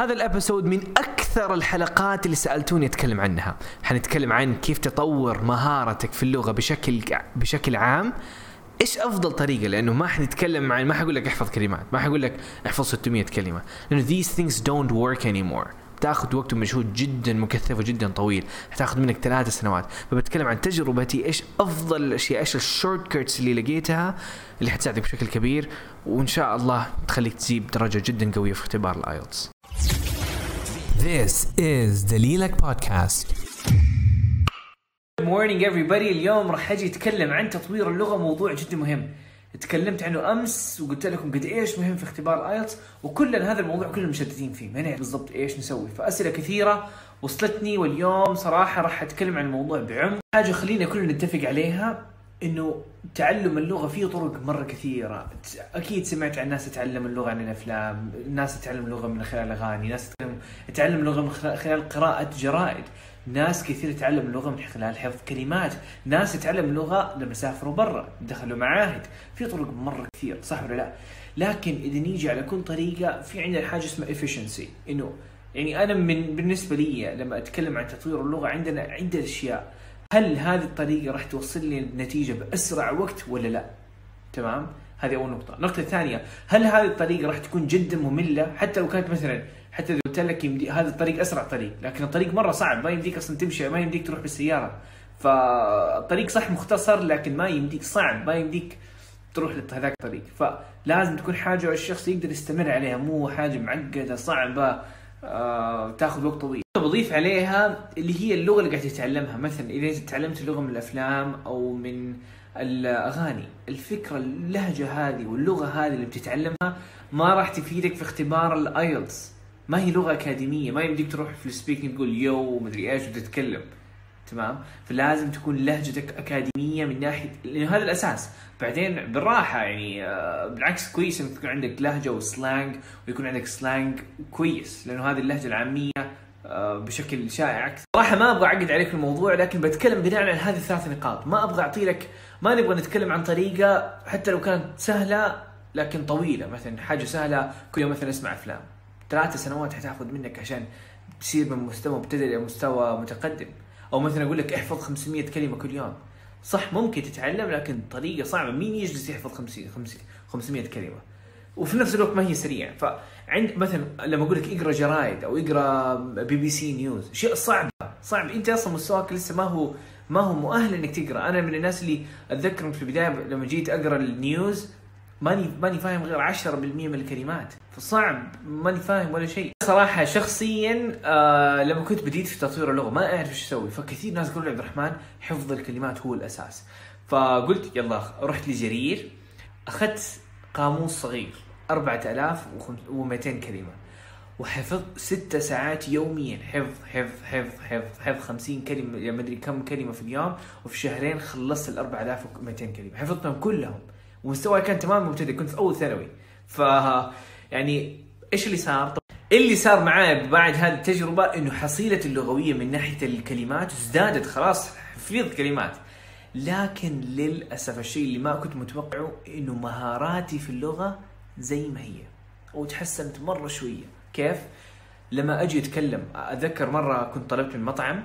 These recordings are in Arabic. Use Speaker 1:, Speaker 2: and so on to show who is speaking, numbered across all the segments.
Speaker 1: هذا ال episode من أكثر الحلقات اللي سألتوني أتكلم عنها. حنتكلم عن كيف تطور مهارتك في اللغة بشكل بشكل عام. إيش أفضل طريقة؟ لأنه ما حنتكلم عن ما حقول لك احفظ كلمات ما حقول لك احفظ 600 كلمة. لأنه these things don't work anymore. تاخذ وقت ومجهود جدا مكثف وجدا طويل. حتاخذ منك ثلاث سنوات. فبتكلم عن تجربتي إيش أفضل الأشياء إيش ال shortcuts اللي لقيتها اللي حتساعدك بشكل كبير. وإن شاء الله تخليك تجيب درجة جدا قوية في اختبار ال IELTS
Speaker 2: This is the Lilac Podcast.
Speaker 1: Good morning everybody. اليوم راح أجي أتكلم عن تطوير اللغة موضوع جدا مهم. تكلمت عنه أمس وقلت لكم قد إيش مهم في اختبار IELTS وكلنا هذا الموضوع كلنا مشتتين فيه. ما نعرف بالضبط إيش نسوي؟ فأسئلة كثيرة وصلتني واليوم صراحة راح أتكلم عن الموضوع بعمق. حاجة خلينا كلنا نتفق عليها إنه تعلم اللغة فيه طرق مرة كثيرة. أكيد سمعت عن ناس تتعلم اللغة عن الأفلام ناس تتعلم اللغة من خلال الاغاني ناس تتعلم, اللغة من خلال قراءة جرائد. ناس كثير تتعلم اللغة من خلال حفظ كلمات. ناس تتعلم اللغة لما سافروا برا دخلوا معاهد في طرق مرة كثير صح ولا لا؟ لكن إذا نيجي على كل طريقة في عندنا حاجة اسمها efficiency. إنه يعني أنا من بالنسبة لي لما أتكلم عن تطوير اللغة عندنا عده أشياء. هل هذه الطريقة راح توصل لي النتيجة بأسرع وقت ولا لا؟ تمام؟ هذه أول نقطة، النقطة الثانية هل هذه الطريقة راح تكون جدا مملة حتى لو كانت مثلا حتى لو قلت لك يمدي هذا الطريق أسرع طريق، لكن الطريق مرة صعب ما يمديك أصلا تمشي ما يمديك تروح بالسيارة. فالطريق صح مختصر لكن ما يمديك صعب ما يمديك تروح لهذاك الطريق، فلازم تكون حاجة الشخص يقدر يستمر عليها مو حاجة معقدة صعبة آه، تاخذ وقت طويل بضيف عليها اللي هي اللغة اللي قاعد تتعلمها مثلا إذا تعلمت اللغة من الأفلام أو من الأغاني الفكرة اللهجة هذه واللغة هذه اللي بتتعلمها ما راح تفيدك في اختبار ال IELTS ما هي لغة أكاديمية ما يمديك تروح في ال speaking تقول yo ومدري إيش وتتكلم تمام؟ فلازم تكون لهجتك أكاديمية من ناحية لأنه هذا الأساس. بعدين بالراحة يعني آه، بالعكس كويس إنك تكون عندك لهجة و slang ويكون عندك سلانج كويس لأنه هذه اللهجة العامية بشكل شائع أكثر. صراحة ما أبغى أعقد عليك الموضوع لكن بتكلم بناء على هذه الثلاث نقاط، ما أبغى أعطي لك ما نبغى نتكلم عن طريقة حتى لو كانت سهلة لكن طويلة، مثلا حاجة سهلة كل يوم مثلا أسمع أفلام. ثلاث سنوات حتاخذ منك عشان تصير من مستوى مبتدئ إلى مستوى متقدم. أو مثلا أقول لك احفظ 500 كلمة كل يوم. صح ممكن تتعلم لكن طريقة صعبة، مين يجلس يحفظ 50 500 كلمة؟ وفي نفس الوقت ما هي سريعة. فعند مثلا لما أقول لك اقرأ جرايد أو اقرأ BBC News شيء صعب صعب. أنت أصلا مستواك لسه ما هو ما هو مؤهل إنك تقرأ. أنا من الناس اللي أتذكر في البداية لما جيت أقرأ ال news ماني ماني فاهم غير 10% من الكلمات. فصعب ماني فاهم ولا شيء. صراحة شخصيا آه لما كنت بديت في تطوير اللغة ما أعرف إيش أسوي. فكثير ناس يقولوا عبد الرحمن حفظ الكلمات هو الأساس. فقلت يلا رحت لجرير أخذت قاموس صغير 4200 كلمة. وحفظت ست ساعات يوميا. حفظ حفظ حفظ حفظ حفظ 50 كلمة يعني ما أدري كم كلمة في اليوم وفي شهرين خلصت ال 4200 كلمة. حفظتهم كلهم. ومستواي كان تمام مبتدئ. كنت في أول ثانوي. ف يعني إيش اللي صار؟ اللي صار معايا بعد هذه التجربة إنه حصيلة اللغوية من ناحية الكلمات ازدادت خلاص. حفظت كلمات. لكن للأسف الشيء اللي ما كنت متوقعه إنه مهاراتي في اللغة زي ما هي. وتحسنت مرة شوية. كيف؟ لما أجي أتكلم أتذكر مرة كنت طلبت من مطعم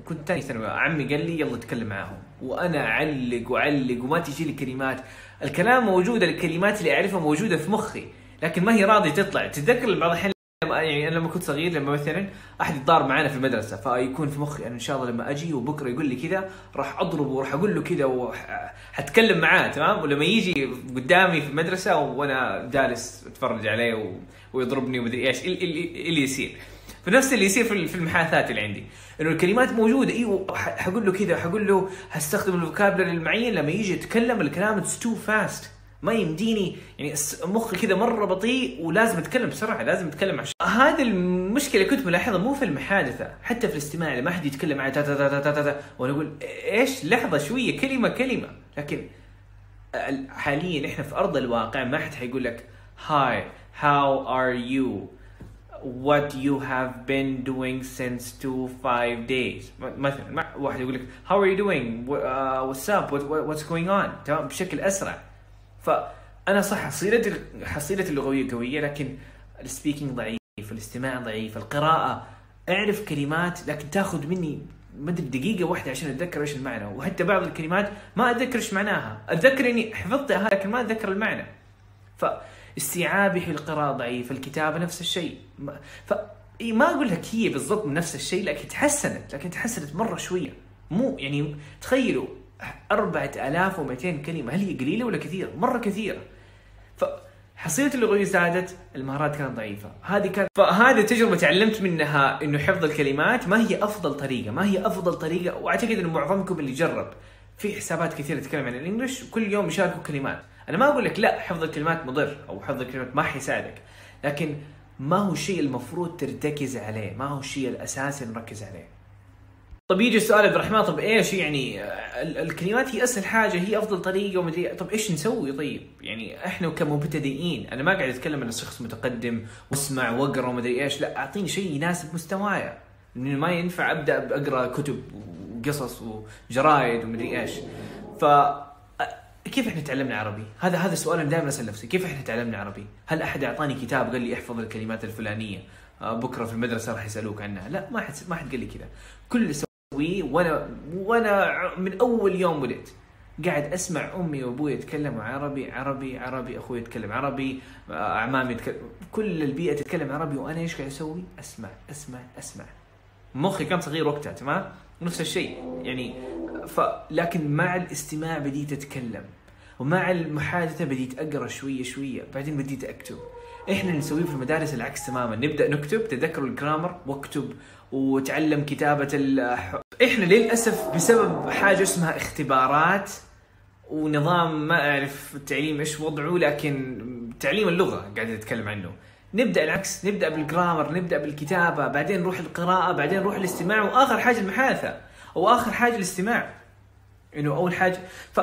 Speaker 1: وكنت ثاني ثانوي عمي قال لي يلا اتكلم معاهم. وأنا أعلق وأعلق وما تجي لي كلمات. الكلام موجود الكلمات اللي أعرفها موجودة في مخي لكن ما هي راضية تطلع. تتذكر بعض الحين يعني أنا لما كنت صغير لما مثلا أحد يتضارب معنا في المدرسة فيكون في مخي أنا إن شاء الله لما أجي وبكرة يقول لي كذا راح أضربه وراح أقول له كذا وحتكلم معاه تمام؟ ولما يجي قدامي في المدرسة وأنا جالس أتفرج عليه و... ويضربني ومدري إيش اللي, يصير. فنفس اللي يصير في المحادثات اللي عندي. إنه الكلمات موجودة أيوه حقول له كذا حقول له هستخدم ال vocabulary المعين لما يجي يتكلم الكلام it's too fast ما يمديني يعني مخي كذا مرة بطيء ولازم أتكلم بسرعة لازم أتكلم عشان هذه المشكلة كنت ملاحظها مو في المحادثة حتى في الاستماع لما احد يتكلم معي تا تا تا تا تا تا وأنا أقول إيش؟ لحظة شوية كلمة كلمة. لكن حاليا إحنا في أرض الواقع ما حد حيقول لك hi how are you what you have been doing since two five days? مثلا واحد يقول لك how are you doing? Uh, what's up? What, what's going on? تمام؟ بشكل أسرع. فأنا صح حصيلتي حصيلتي اللغوية قوية لكن ال speaking ضعيف الاستماع ضعيف القراءة أعرف كلمات لكن تاخذ مني ما أدري دقيقة واحدة عشان أتذكر إيش المعنى. وحتى بعض الكلمات ما أتذكر إيش معناها. أتذكر إني حفظتها لكن ما أتذكر المعنى. فاستيعابي في القراءة ضعيف الكتابة نفس الشيء. ف ما أقول لك هي بالضبط نفس الشيء لكن تحسنت لكن تحسنت مرة شوية. مو يعني تخيلوا 4200 كلمة. هل هي قليلة ولا كثيرة؟ مرة كثيرة. فحصيلة اللغوية زادت المهارات كانت ضعيفة. هذه كانت فهذه تجربة تعلمت منها إنه حفظ الكلمات ما هي أفضل طريقة ما هي أفضل طريقة وأعتقد إنه معظمكم اللي جرب. في حسابات كثيرة تتكلم عن الإنجليش وكل يوم يشاركوا كلمات. أنا ما أقول لك لا حفظ الكلمات مضر أو حفظ الكلمات ما حيساعدك لكن ما هو الشيء المفروض ترتكز عليه ما هو الشيء الأساسي نركز عليه. طب يجي السؤال عبد الرحمن طب إيش يعني ال- الكلمات هي أسهل حاجة هي أفضل طريقة ومدري طب إيش نسوي طيب؟ يعني إحنا كمبتدئين أنا ما قاعد أتكلم عن شخص متقدم واسمع وأقرأ ومدري إيش لا أعطيني شيء يناسب مستواي لأنه ما ينفع أبدأ اقرا كتب وقصص وجرايد ومدري إيش ف كيف إحنا تعلمنا عربي؟ هذا هذا السؤال أنا دائما أسأل نفسي، كيف إحنا تعلمنا عربي؟ هل أحد أعطاني كتاب قال لي احفظ الكلمات الفلانية؟ آه، بكرة في المدرسة راح يسألوك عنها، لا ما حد ما حد قال لي كذا، كل اسويه وأنا وأنا من أول يوم ولدت قاعد أسمع أمي وأبوي يتكلموا عربي عربي عربي أخوي يتكلم عربي آه، اعمامي يتكلم كل البيئة تتكلم عربي وأنا إيش قاعد أسوي؟ أسمع أسمع أسمع مخي كان صغير وقتها تمام؟ نفس الشيء يعني ف لكن مع الاستماع بديت أتكلم ومع المحادثة بديت اقرا شوية شوية بعدين بديت أكتب. إحنا اللي نسويه في المدارس العكس تماما. نبدأ نكتب تذكروا الجرامر واكتب وتعلم كتابة ال... إحنا للأسف بسبب حاجة اسمها اختبارات ونظام ما أعرف التعليم إيش وضعه لكن تعليم اللغة قاعد أتكلم عنه. نبدأ العكس نبدأ بالجرامر نبدأ بالكتابة بعدين نروح القراءة بعدين نروح الاستماع وآخر حاجة المحادثة وآخر حاجة الاستماع. إنه أول حاجة. ف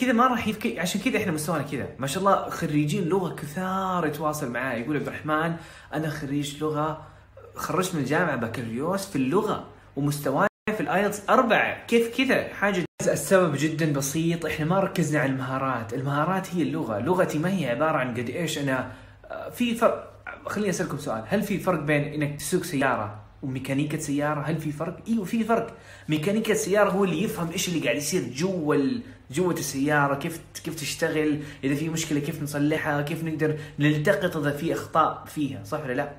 Speaker 1: كذا ما راح يفك... عشان كذا إحنا مستوانا كذا. ما شاء الله خريجين لغة كثار يتواصل معاي يقول عبد الرحمن أنا خريج لغة خرجت من الجامعة بكالوريوس في اللغة ومستواي في الآيلتس أربعة. كيف كذا؟ حاجة السبب جدا بسيط. إحنا ما ركزنا على المهارات. المهارات هي اللغة. لغتي ما هي عبارة عن قد إيش أنا آه، في فرق. خليني أسألكم سؤال. هل في فرق بين إنك تسوق سيارة وميكانيكا سيارة هل في فرق؟ إيوه في فرق ميكانيكا السيارة هو اللي يفهم إيش اللي قاعد يصير جوا. جوة السيارة كيف كيف تشتغل إذا في مشكلة كيف نصلحها كيف نقدر نلتقط إذا في أخطاء فيها صح ولا لا؟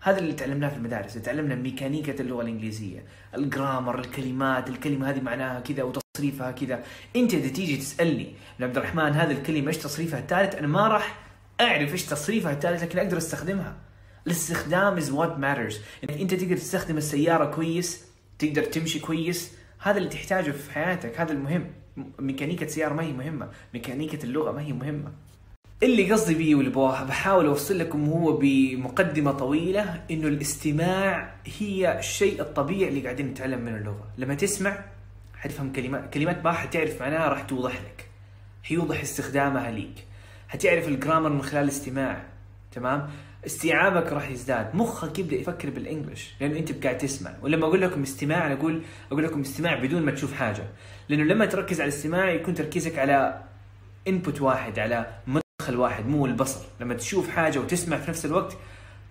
Speaker 1: هذا اللي تعلمناه في المدارس تعلمنا ميكانيكا اللغة الإنجليزية الجرامر الكلمات الكلمة هذه معناها كذا وتصريفها كذا أنت إذا تيجي تسألني عبد الرحمن هذه الكلمة إيش تصريفها الثالث أنا ما راح أعرف إيش تصريفها الثالث لكن أقدر أستخدمها الاستخدام is what matters إنك أنت تقدر تستخدم السيارة كويس تقدر تمشي كويس هذا اللي تحتاجه في حياتك هذا المهم ميكانيكا السيارة ما هي مهمة ميكانيكا اللغة ما هي مهمة اللي قصدي بيه واللي بحاول أوصل لكم هو بمقدمة طويلة إنه الاستماع هي الشيء الطبيعي اللي قاعدين نتعلم منه اللغة، لما تسمع حتفهم كلمات كلمات ما حتعرف معناها راح توضح لك. حيوضح استخدامها ليك. حتعرف الجرامر من خلال الاستماع تمام؟ استيعابك راح يزداد، مخك يبدأ يفكر بالإنجلش لأنه أنت قاعد تسمع، ولما أقول لكم استماع أقول أقول لكم استماع بدون ما تشوف حاجة، لأنه لما تركز على الاستماع يكون تركيزك على انبوت واحد على مدخل واحد مو البصر. لما تشوف حاجة وتسمع في نفس الوقت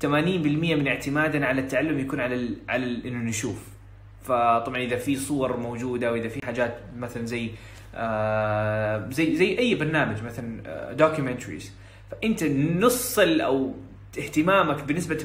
Speaker 1: 80% من اعتمادنا على التعلم يكون على ال على ال إنه نشوف. فطبعا إذا في صور موجودة وإذا في حاجات مثلا زي آه زي زي أي برنامج مثلا دوكيومنتريز فأنت نص أو اهتمامك بنسبة 80%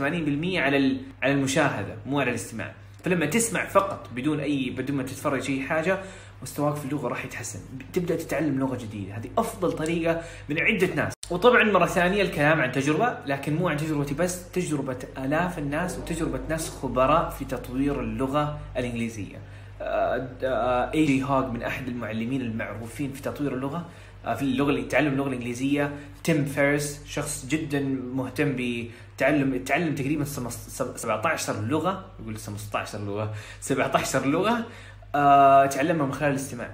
Speaker 1: على على المشاهدة مو على الاستماع. فلما تسمع فقط بدون اي بدون ما تتفرج أي حاجة مستواك في اللغة راح يتحسن. تبدأ تتعلم لغة جديدة. هذه أفضل طريقة من عدة ناس. وطبعا مرة ثانية الكلام عن تجربة لكن مو عن تجربتي بس تجربة آلاف الناس وتجربة ناس خبراء في تطوير اللغة الإنجليزية. A.J. Hoge من أحد المعلمين المعروفين في تطوير اللغة. آه، في اللغة تعلم اللغة الإنجليزية. Tim Ferriss شخص جدا مهتم بتعلم تعلم تقريبا سمس- سب- 17 لغة. يقول 15 لغة. 17 لغة آه، تعلمها من خلال الاستماع.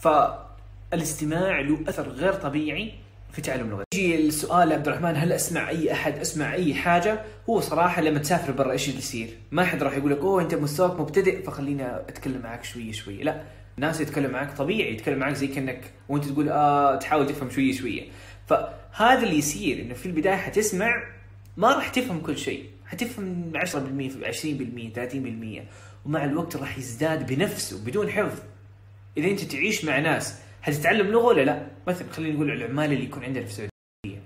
Speaker 1: فالاستماع له أثر غير طبيعي في تعلم اللغة يجي السؤال عبد الرحمن هل أسمع أي أحد؟ أسمع أي حاجة؟ هو صراحة لما تسافر برا إيش اللي يصير؟ ما حد راح يقول لك أوه أنت مستواك مبتدئ فخليني أتكلم معك شوية شوية. لا. ناس يتكلم معك طبيعي يتكلم معك زي كأنك وانت تقول آه تحاول تفهم شوية شوية. فهذا اللي يصير إنه في البداية حتسمع ما راح تفهم كل شيء. حتفهم 10% في 20% 30% ومع الوقت راح يزداد بنفسه بدون حفظ. إذا أنت تعيش مع ناس حتتعلم لغة ولا لا؟ مثلا خلينا نقول العمال اللي يكون عندنا في السعودية.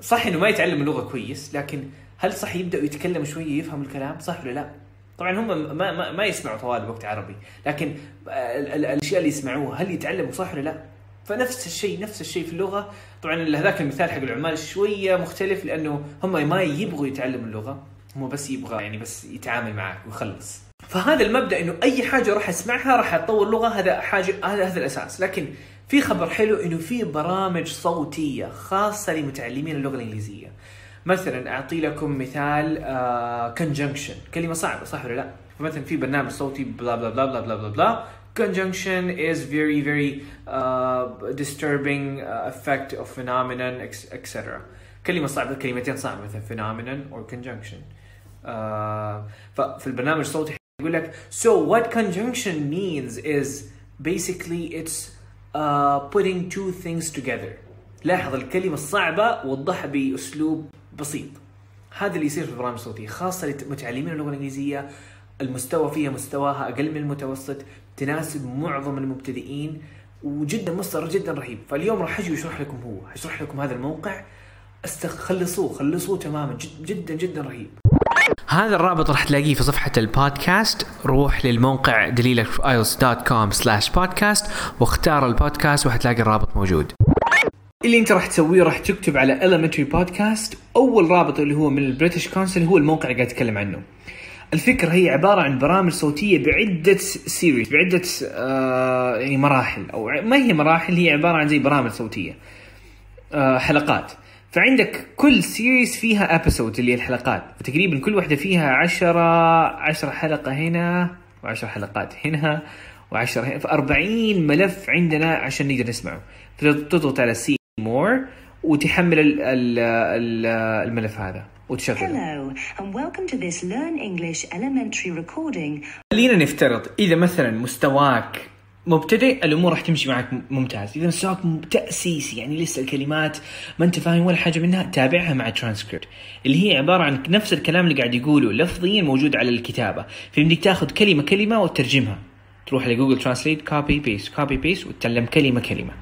Speaker 1: صح إنه ما يتعلم اللغة كويس لكن هل صح يبداوا يتكلموا شوية يفهموا الكلام؟ صح ولا لا؟ طبعا هم ما ما, ما يسمعوا طوال الوقت عربي لكن ال- ال- الأشياء اللي يسمعوها هل يتعلموا صح ولا لا؟ فنفس الشيء نفس الشيء في اللغة. طبعا هذاك المثال حق العمال شوية مختلف لأنه هم ما يبغوا يتعلموا اللغة هم بس يبغى يعني بس يتعامل معك ويخلص. فهذا المبدأ إنه أي حاجة راح أسمعها راح اتطور لغه هذا حاجة هذا هذا الأساس. لكن في خبر حلو إنه في برامج صوتية خاصة لمتعلمين اللغة الإنجليزية. مثلا أعطي لكم مثال كونجنكشن كلمة صعبة صح ولا لا؟ فمثلا في برنامج صوتي بلا بلا بلا بلا بلا بلا, بلا. conjunction is very very uh, disturbing uh, effect of phenomenon etc كلمة صعبة كلمتين صعبة مثلا phenomenon or conjunction. uh, ففي البرنامج الصوتي يقول لك so what conjunction means is basically it's uh, putting two things together. لاحظ الكلمة الصعبة وضحها بأسلوب بسيط. هذا اللي يصير في البرامج الصوتية خاصة لمتعلمين اللغة الإنجليزية المستوى فيها مستواها أقل من المتوسط تناسب معظم المبتدئين وجدا مصدر جدا رهيب. فاليوم راح أجي وأشرح لكم هو هشرح لكم هذا الموقع. استخ... خلصوه خلصوه تماما. جد جدا جدا رهيب.
Speaker 2: هذا الرابط راح تلاقيه في صفحة البودكاست. روح للموقع دليلك في ios.com slash podcast واختار البودكاست وحتلاقي الرابط موجود.
Speaker 1: اللي أنت راح تسويه راح تكتب على elementary podcast أول رابط اللي هو من ال British Council هو الموقع اللي قاعد اتكلم عنه. الفكرة هي عبارة عن برامج صوتية بعدة series بعدة آه يعني مراحل أو ما هي مراحل هي عبارة عن زي برامج صوتية آه حلقات. فعندك كل series فيها episode اللي هي الحلقات. فتقريبا كل واحدة فيها عشرة عشرة حلقة هنا وعشر حلقات هنا وعشرة هنا فأربعين ملف عندنا عشان نقدر نسمعه. فتضغط على see more وتحمل ال ال ال الملف هذا وتشغله.
Speaker 3: Hello, and welcome to this Learn English elementary recording.
Speaker 1: خلينا نفترض إذا مثلا مستواك مبتدئ الأمور راح تمشي معك ممتاز. إذا مستواك تاسيسي يعني لسه الكلمات ما أنت فاهم ولا حاجة منها تابعها مع ترانسكريبت اللي هي عبارة عن نفس الكلام اللي قاعد يقوله لفظيا موجود على الكتابة. فيمديك تاخذ كلمة كلمة وتترجمها. تروح ل Google Translate copy paste copy paste وتتعلم كلمة كلمة.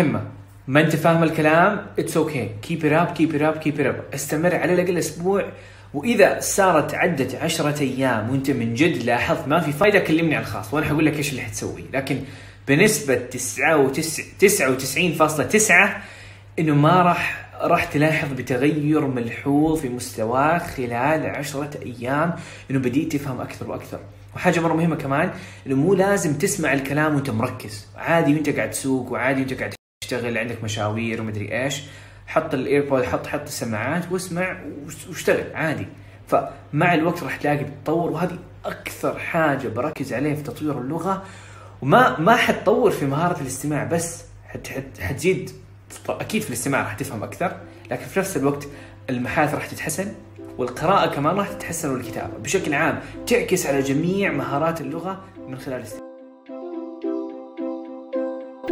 Speaker 1: مهمة. ما انت فاهم الكلام it's okay keep it up keep it up keep it up استمر على الأقل أسبوع. وإذا صارت عدت عشرة أيام وأنت من جد لاحظت ما في فايدة كلمني على الخاص وأنا حقول لك إيش اللي حتسوي. لكن بنسبة 99.9 إنه ما راح راح تلاحظ بتغير ملحوظ في مستواك خلال عشرة أيام إنه بديت تفهم أكثر وأكثر. وحاجة مرة مهمة كمان إنه مو لازم تسمع الكلام وأنت مركز. عادي وأنت قاعد تسوق وعادي وأنت قاعد تشتغل عندك مشاوير ومدري إيش حط الايربود حط حط السماعات واسمع واشتغل عادي. فمع الوقت راح تلاقي تتطور وهذه أكثر حاجة بركز عليها في تطوير اللغة. وما ما حتطور في مهارة الاستماع بس حت حت حتزيد أكيد في الاستماع راح تفهم أكثر لكن في نفس الوقت المحادثة راح تتحسن والقراءة كمان راح تتحسن والكتابة بشكل عام تعكس على جميع مهارات اللغة من خلال الاستماع.